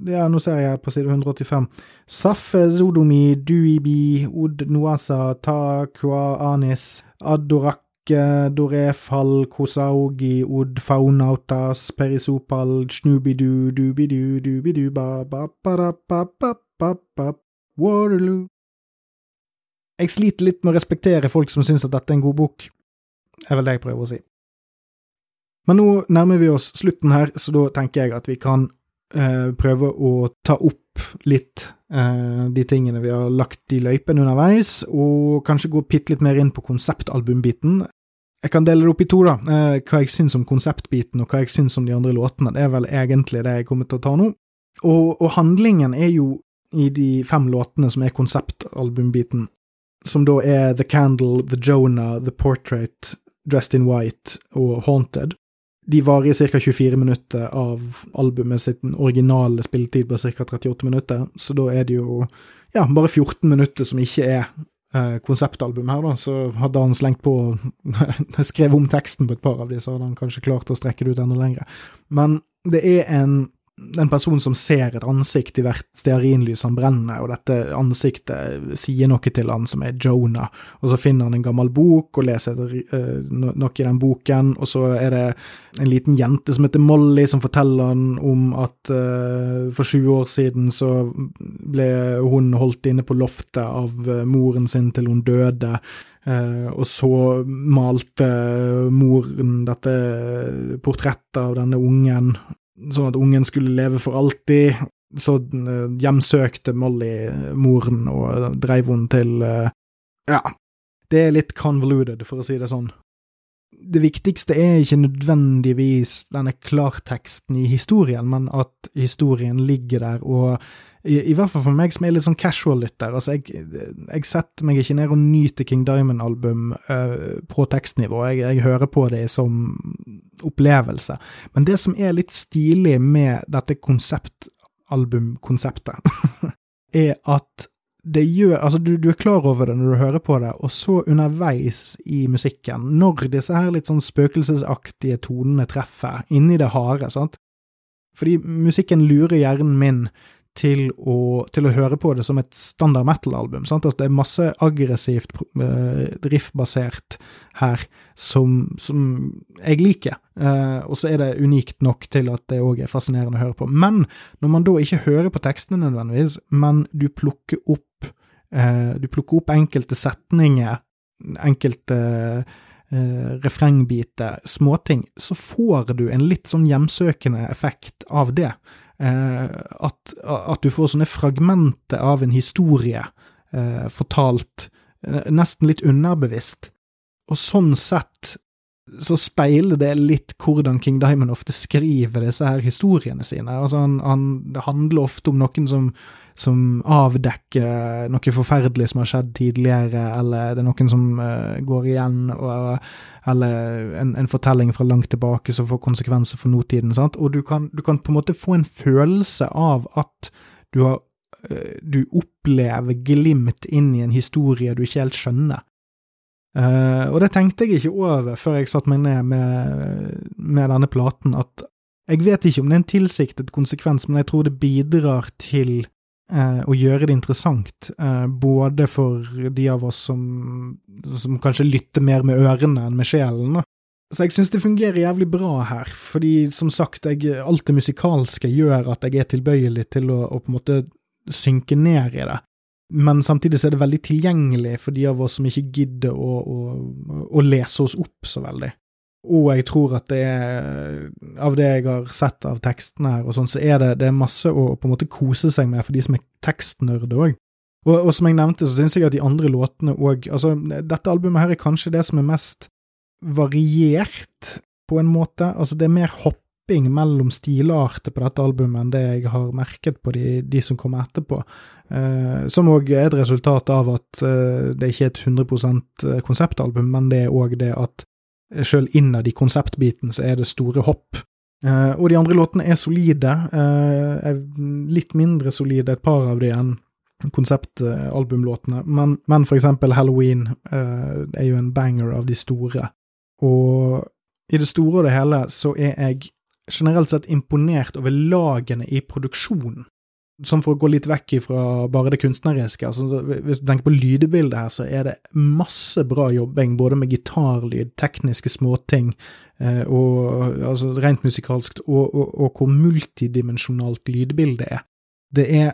Ja, nå ser jeg her på side 185. Saffe Zodomi Duibi Od Noasa Takua Anis Adorake Dorefal Kosaugi Od Faunautas Perisopal Snubidu Dubidu Dubidu ba ba ba ba ba ba ba Waterloo Jeg sliter litt med å respektere folk som syns at dette er en god bok, er vel det jeg prøver å si. Men nå nærmer vi oss slutten her, så da tenker jeg at vi kan eh, prøve å ta opp litt eh, de tingene vi har lagt i løypen underveis, og kanskje gå bitte litt mer inn på konseptalbumbiten. Jeg kan dele det opp i to, da. Eh, hva jeg syns om konseptbiten, og hva jeg syns om de andre låtene. Det er vel egentlig det jeg kommer til å ta nå. Og, og handlingen er jo i de fem låtene som er konseptalbumbiten, som da er The Candle, The Jonah, The Portrait, Dressed in White og Haunted. De varer i ca. 24 minutter av albumet sitt originale spilletid på ca. 38 minutter, så da er det jo ja, bare 14 minutter som ikke er eh, konseptalbum her, da. Så hadde han slengt på skrevet om teksten på et par av de, så hadde han kanskje klart å strekke det ut enda lenger. Men det er en en person som ser et ansikt i hvert stearinlys han brenner, og dette ansiktet sier noe til han som er Jonah, og så finner han en gammel bok og leser uh, noe i den boken, og så er det en liten jente som heter Molly, som forteller han om at uh, for 20 år siden så ble hun holdt inne på loftet av uh, moren sin til hun døde. Uh, og så malte moren dette portrettet av denne ungen sånn at ungen skulle leve for alltid. Så eh, hjemsøkte Molly moren og dreiv henne til eh, Ja, det er litt convoluted, for å si det sånn. Det viktigste er ikke nødvendigvis denne klarteksten i historien, men at historien ligger der og i, i, hvert fall for meg som er litt sånn casual-lytter. Altså, jeg, jeg, setter meg ikke ned og nyter King Diamond-album uh, på tekstnivå, jeg, jeg, hører på det som opplevelse. Men det som er litt stilig med dette konseptalbumkonseptet, er at det gjør Altså, du, du, er klar over det når du hører på det, og så underveis i musikken, når disse her litt sånn spøkelsesaktige tonene treffer, inni det harde, sant Fordi musikken lurer hjernen min til å, til å, høre på det som et standard metal-album. Altså, det er masse aggressivt uh, riff-basert her som, som, jeg liker, uh, og så er det unikt nok til at det òg er fascinerende å høre på. Men når man da ikke hører på tekstene nødvendigvis, men du plukker opp, uh, du plukker opp enkelte setninger, enkelte refrengbiter, småting, så får du en litt sånn hjemsøkende effekt av det. Eh, at, at, du får sånne fragmenter av en historie eh, fortalt eh, nesten litt underbevisst. Og sånn sett så speiler det litt hvordan King Diamond ofte skriver disse her historiene sine. Altså han, han, det handler ofte om noen som, som, avdekker noe forferdelig som har skjedd tidligere, eller det er noen som uh, går igjen, og, eller en, en, fortelling fra langt tilbake som får konsekvenser for nåtiden. Sant? Og du kan, du kan, på en måte få en følelse av at du har uh, du opplever glimt inn i en historie du ikke helt skjønner. Uh, og det tenkte jeg ikke over før jeg satte meg ned med, med, denne platen, at jeg vet ikke om det er en tilsiktet konsekvens, men jeg tror det bidrar til uh, og gjøre det interessant, eh, både for de av oss som, som, kanskje lytter mer med ørene enn med sjelen. Så jeg synes det fungerer jævlig bra her, fordi som sagt, jeg, alt det musikalske gjør at jeg er tilbøyelig til å, å på en måte synke ned i det men samtidig så er det veldig tilgjengelig for de av oss som ikke gidder å, å, å, lese oss opp så veldig. Og jeg tror at det er, av det jeg har sett av tekstene her og sånn, så er det, det er masse å på en måte kose seg med for de som er tekstnerder òg. Og, og, som jeg nevnte, så syns jeg at de andre låtene òg Altså, dette albumet her er kanskje det som er mest variert, på en måte. Altså, det er mer hopping mellom stilarter på dette albumet enn det jeg har merket på de, de som kommer etterpå. Eh, som òg er et resultat av at eh, det ikke er et 100 eh, konseptalbum, men det er òg det at sjøl innad i konseptbiten så er det store hopp. Uh, og de andre låtene er solide. Uh, er litt mindre solide, et par av de enn konseptalbumlåtene, men, men for eksempel Halloween uh, er jo en banger av de store. Og i det store og det hele så er jeg generelt sett imponert over lagene i produksjonen sånn for å gå litt vekk fra bare det kunstneriske, altså hvis du tenker på lydbildet her, så er det masse bra jobbing, både med gitarlyd, tekniske småting, eh, og altså rent musikalsk, og, og, og hvor multidimensjonalt lydbildet er. Det er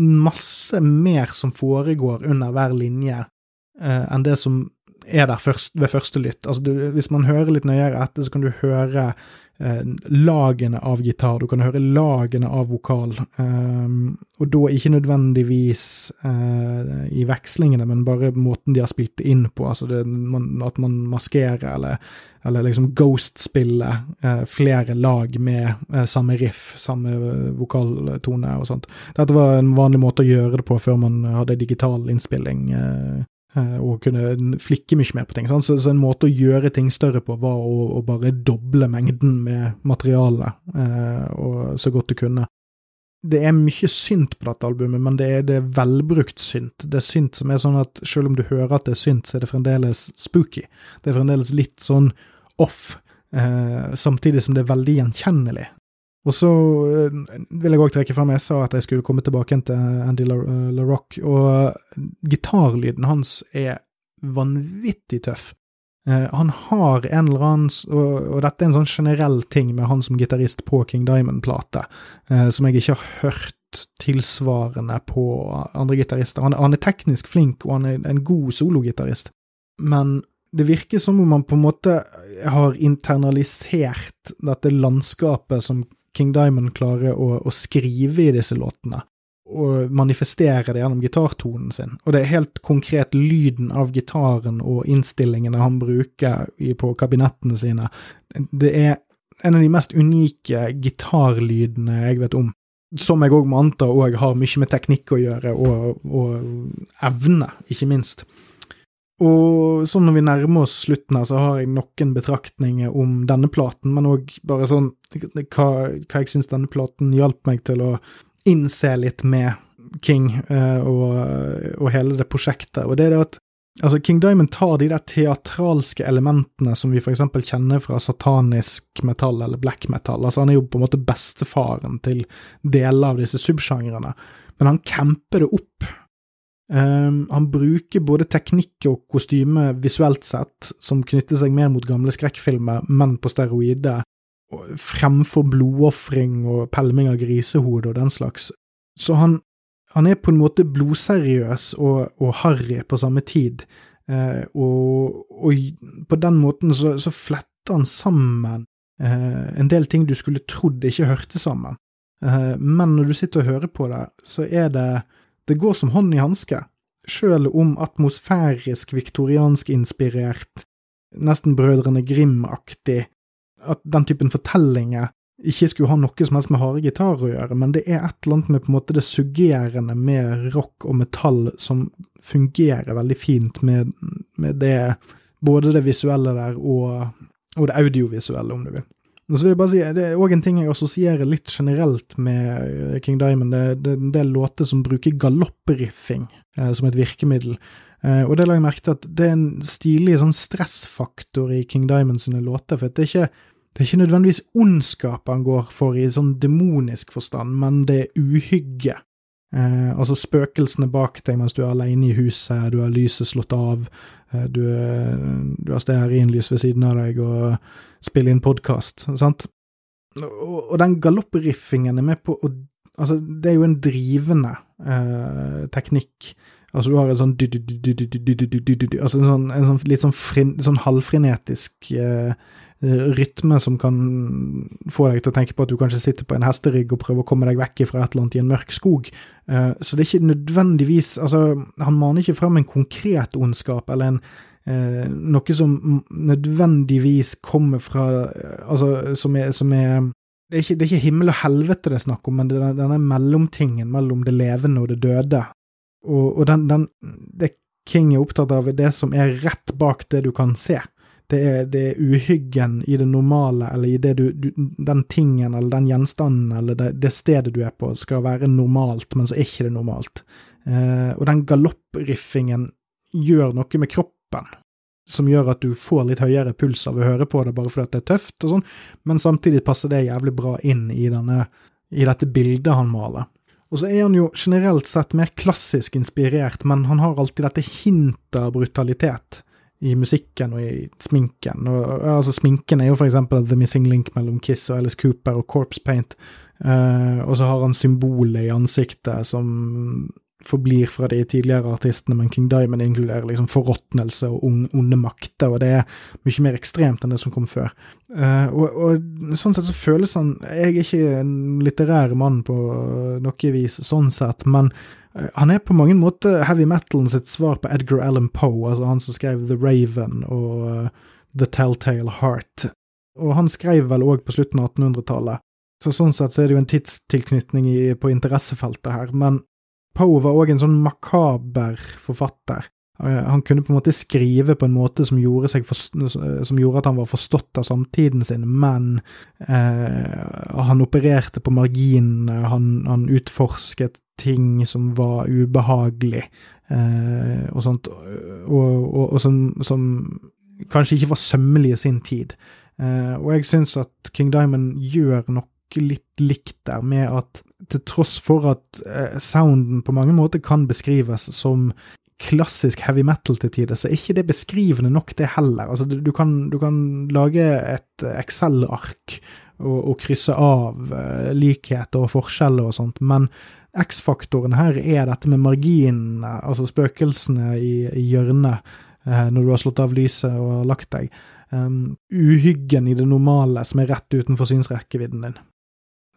masse mer som foregår under hver linje eh, enn det som er der først, ved første lytt. Altså, du, hvis man hører litt nøyere etter, så kan du høre eh, lagene av gitar, du kan høre lagene av vokal, eh, og da ikke nødvendigvis eh, i vekslingene, men bare måten de har spilt det inn på, altså det, man, at man maskerer eller, eller liksom ghost-spiller eh, flere lag med eh, samme riff, samme vokaltone og sånt. Dette var en vanlig måte å gjøre det på før man hadde digital innspilling. Eh, og kunne flikke mye mer på ting. Så, så, en måte å gjøre ting større på var å, å bare doble mengden med materiale, eh, så godt du kunne. Det er mye synt på dette albumet, men det er, det velbrukt synt. Det er synt som er sånn at selv om du hører at det er synt, så er det fremdeles spooky. Det er fremdeles litt sånn off, eh, samtidig som det er veldig gjenkjennelig. Og så eh, vil jeg òg trekke frem Jeg sa at jeg skulle komme tilbake til Andy LaRock, La og gitarlyden hans er vanvittig tøff. Eh, han har en eller annen og, dette er en sånn generell ting med han som gitarist på King Diamond-plate, eh, som jeg ikke har hørt tilsvarende på andre gitarister. Han, han, er teknisk flink, og han er en god sologitarist, men det virker som om han på en måte har internalisert dette landskapet som King Diamond klarer å, å skrive i disse låtene, og manifestere det gjennom gitartonen sin. Og det er helt konkret lyden av gitaren og innstillingene han bruker på kabinettene sine. Det er en av de mest unike gitarlydene jeg vet om. Som jeg òg må anta òg har mye med teknikk å gjøre, og, og evne, ikke minst. Og sånn når vi nærmer oss slutten her, så har jeg noen betraktninger om denne platen, men òg bare sånn hva, hva jeg syns denne platen hjalp meg til å innse litt med King uh, og, og, hele det prosjektet. Og det er det at altså King Diamond tar de der teatralske elementene som vi eksempel kjenner fra satanisk metall eller black metal. Altså han er jo på en måte bestefaren til deler av disse subsjangrene, men han camper det opp Um, han bruker både teknikk og kostyme visuelt sett, som knytter seg mer mot gamle skrekkfilmer, men på steroider, fremfor blodofring og pelming av grisehode og den slags. Så han, han er på en måte blodseriøs og, og harry på samme tid, uh, og, og, på den måten så, så fletter han sammen uh, en del ting du skulle trodd ikke hørte sammen. Uh, men når du sitter og hører på det, så er det det går som hånd i hanske, sjøl om atmosfærisk viktoriansk-inspirert, nesten Brødrene Grim-aktig, at den typen fortellinger ikke skulle ha noe som helst med harde gitarer å gjøre, men det er et eller annet med på en måte det suggerende med rock og metall som fungerer veldig fint med, med det, både det visuelle der og, og det audiovisuelle, om du vil. Og så vil jeg bare si, Det er òg en ting jeg assosierer litt generelt med eh, King Diamond. Det, er en del låter som bruker galoppriffing eh, som et virkemiddel. Eh, og det la jeg merke til at det er en stilig sånn stressfaktor i King Diamond sine låter. For det er, ikke, det er ikke nødvendigvis ondskap han går for i sånn demonisk forstand, men det er uhygge. Eh, altså spøkelsene bak deg mens du er alene i huset, du har lyset slått av, eh, du, du har stearinlys ved siden av deg og spiller inn podkast, sant? Og, og den galoppriffingen er med på å Altså, det er jo en drivende eh, teknikk. Altså, du har en sånn Altså en sånn, en sånn litt sånn, frin, sånn halvfrenetisk eh, Eh, rytme som kan få deg til å tenke på at du kanskje sitter på en hesterygg og prøver å komme deg vekk fra et eller annet i en mørk skog. Eh, så det er ikke nødvendigvis Altså, han maner ikke fram en konkret ondskap eller en eh, noe som nødvendigvis kommer fra Altså, som er, som er det er, ikke, det er ikke himmel og helvete det er snakk om, men det er denne mellomtingen mellom det levende og det døde. Og, og den, den, det King er opptatt av, er det som er rett bak det du kan se Det er, det er uhyggen i det normale, eller i det du, du, den tingen eller den gjenstanden eller det, det, stedet du er på, skal være normalt, men så er ikke det normalt. Eh, og den galoppriffingen gjør noe med kroppen som gjør at du får litt høyere puls av å høre på det, bare fordi det er tøft og sånn, men samtidig passer det jævlig bra inn i, denne, i dette bildet han maler. Og så er han jo generelt sett mer klassisk inspirert, men han har alltid dette hintet av brutalitet i musikken og i sminken. Og, altså Sminken er jo for eksempel The Missing Link mellom Kiss og Alice Cooper og Corpse Paint. Uh, og så har han symbolet i ansiktet som forblir fra de tidligere artistene, men King Diamond inkluderer liksom forråtnelse og onde makter, og det er mye mer ekstremt enn det som kom før. Uh, og, og, sånn sett så føles han Jeg er ikke en litterær mann på noe vis, sånn sett, men uh, han er på mange måter heavy metal sitt svar på Edgar Allan Poe, altså han som skrev The Raven og uh, The Telltale Heart. Og han skrev vel òg på slutten av 1800-tallet. Så sånn sett så er det jo en tidstilknytning i, på interessefeltet her, men Poe var òg en sånn makaber forfatter. Eh, han kunne på en måte skrive på en måte som gjorde, for, som gjorde at han var forstått av samtiden sin, men eh, han opererte på marginene, han, han, utforsket ting som var ubehagelig, eh, og sånt, og, og, og som, som, kanskje ikke var sømmelig i sin tid. Eh, og jeg syns at King Diamond gjør noe litt likt der, med at til tross for at eh, sounden på mange måter kan beskrives som klassisk heavy metal til tider, så er ikke det beskrivende nok, det heller. Altså, du, kan, du kan, lage et Excel-ark og, og, krysse av eh, likheter og forskjeller og sånt, men X-faktoren her er dette med marginene, altså spøkelsene i, i hjørnet, eh, når du har slått av lyset og lagt deg. Um, uhyggen i det normale som er rett utenfor synsrekkevidden din.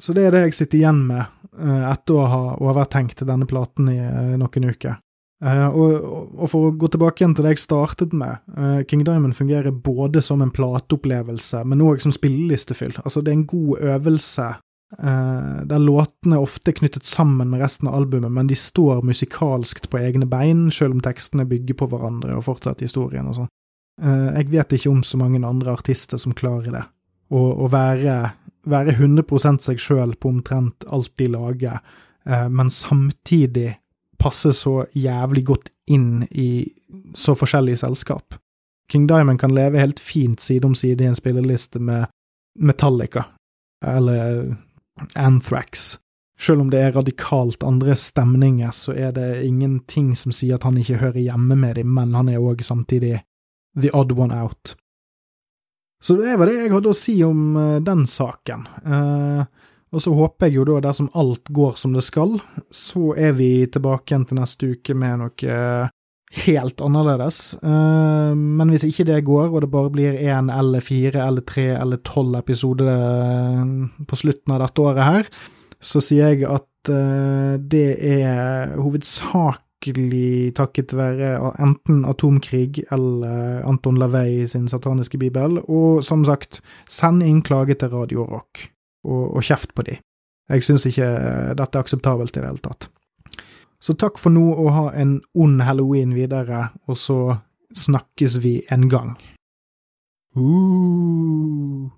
Så det er det jeg sitter igjen med uh, etter å ha overtenkt denne platen i uh, noen uker. Uh, og, og, for å gå tilbake igjen til det jeg startet med, King Diamond fungerer både som en plateopplevelse, men òg som spillelistefyll. Altså, det er en god øvelse der låtene ofte er knyttet sammen med resten av albumet, men de står musikalskt på egne bein, selv om tekstene bygger på hverandre og fortsetter historien og sånn. jeg vet ikke om så mange andre artister som klarer det. Å være være 100 seg sjøl på omtrent alt de lager, eh, men samtidig passe så jævlig godt inn i så forskjellige selskap. King Diamond kan leve helt fint side om side i en spilleliste med Metallica eller Anthrax. Selv om det er radikalt andre stemninger, så er det ingenting som sier at han ikke hører hjemme med dem, men han er òg samtidig the odd one out. Så det var det jeg hadde å si om uh, den saken. Uh, og så håper jeg jo da, dersom alt går som det skal, så er vi tilbake igjen til neste uke med noe helt annerledes. Uh, men hvis ikke det går, og det bare blir én eller fire eller tre eller tolv episoder på slutten av dette året her, så sier jeg at det er hovedsak virkelig takket være enten atomkrig eller Anton Lavey sin sataniske bibel. Og som sagt, send inn klage til Radio Rock, og, og kjeft på de. Jeg syns ikke dette er akseptabelt i det hele tatt. Så takk for nå, og ha en ond halloween videre, og så snakkes vi en gang. Uh.